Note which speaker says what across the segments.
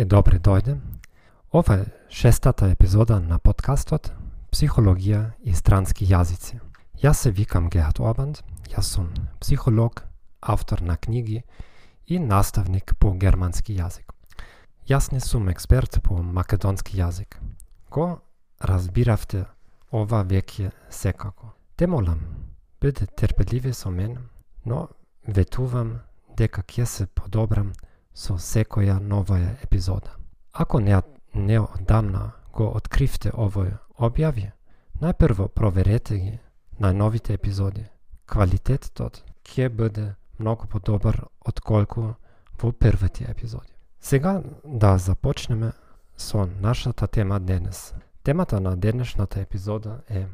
Speaker 1: Хало е добре дојде. Ова е шестата епизода на подкастот Психологија и странски јазици. Јас се викам Геат Обанд, јас сум психолог, автор на книги и наставник по германски јазик. Јас не сум експерт по македонски јазик. Го разбиравте ова веќе секако. Те молам, биде терпеливи со мене, но ветувам дека ќе се подобрам со секоја нова епизода. Ако не, не одамна го откривте овој објави, најпрво проверете ги на новите епизоди. Квалитетот ќе биде многу подобар од колку во првите епизоди. Сега да започнеме со нашата тема денес. Темата на денешната епизода е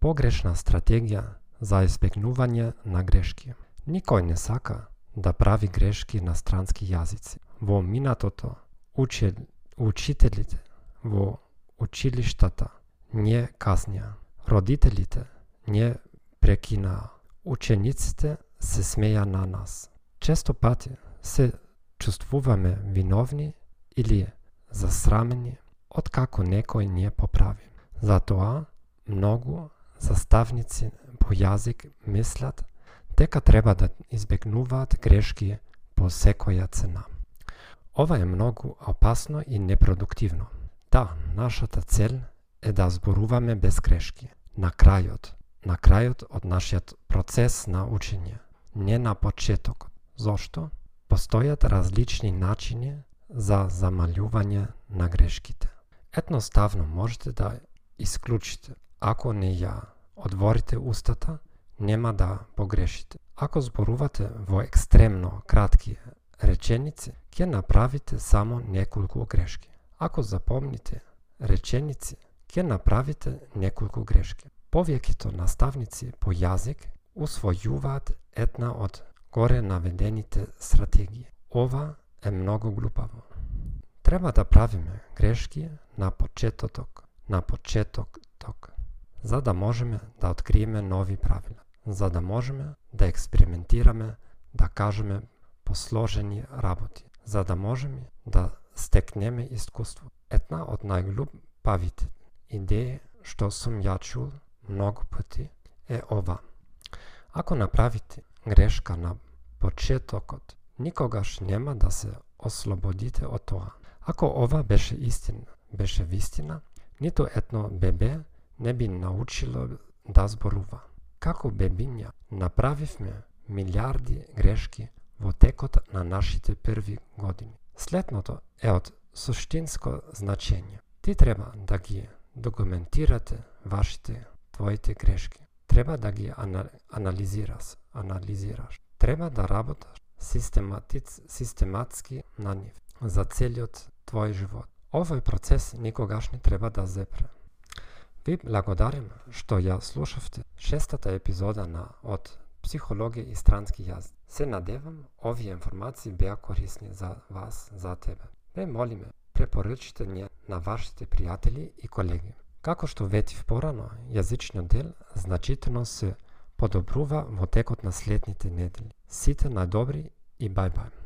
Speaker 1: погрешна стратегија за избегнување на грешки. Никој не сака да прави грешки на странски јазици. Во минатото, учи, учителите во училиштата не казнија. Родителите не прекинаа. Учениците се смеја на нас. Често пати се чувствуваме виновни или засрамени од како некој не поправи. Затоа многу заставници по јазик мислат дека треба да избегнуваат грешки по секоја цена. Ова е многу опасно и непродуктивно. Да, нашата цел е да зборуваме без грешки. На крајот, на крајот од нашиот процес на учење, не на почетокот. Зошто? Постојат различни начини за замалјување на грешките. Едноставно можете да исклучите, ако не ја одворите устата, нема да погрешите. Ако зборувате во екстремно кратки реченици, ќе направите само неколку грешки. Ако запомните реченици, ќе направите неколку грешки. Повеќето наставници по јазик усвојуваат една од горе наведените стратегии. Ова е многу глупаво. Треба да правиме грешки на почеток, на почетокот, за да можеме да откриеме нови правила за да можеме да експериментираме, да кажеме посложени работи, за да можеме да стекнеме искуство. Една од најглупавите идеи што сум ја чул многу пати е ова. Ако направите грешка на почетокот, никогаш нема да се ослободите од тоа. Ако ова беше истина, беше вистина, ниту едно бебе не би научила да зборува. Како бебиња направивме милиарди грешки во текот на нашите први години. Следното е од суштинско значење. Ти треба да ги документирате вашите твоите грешки. Треба да ги анализираш, анализираш. Треба да работаш систематиц, систематски на нив за целиот твој живот. Овој процес никогаш не треба да зепре. Ви благодарим што ја слушавте шестата епизода на од Психологија и странски јазик. Се надевам овие информации беа корисни за вас, за тебе. Ве молиме, препорачите не на вашите пријатели и колеги. Како што ветив порано, јазичниот дел значително се подобрува во текот на следните недели. Сите најдобри и бај-бај.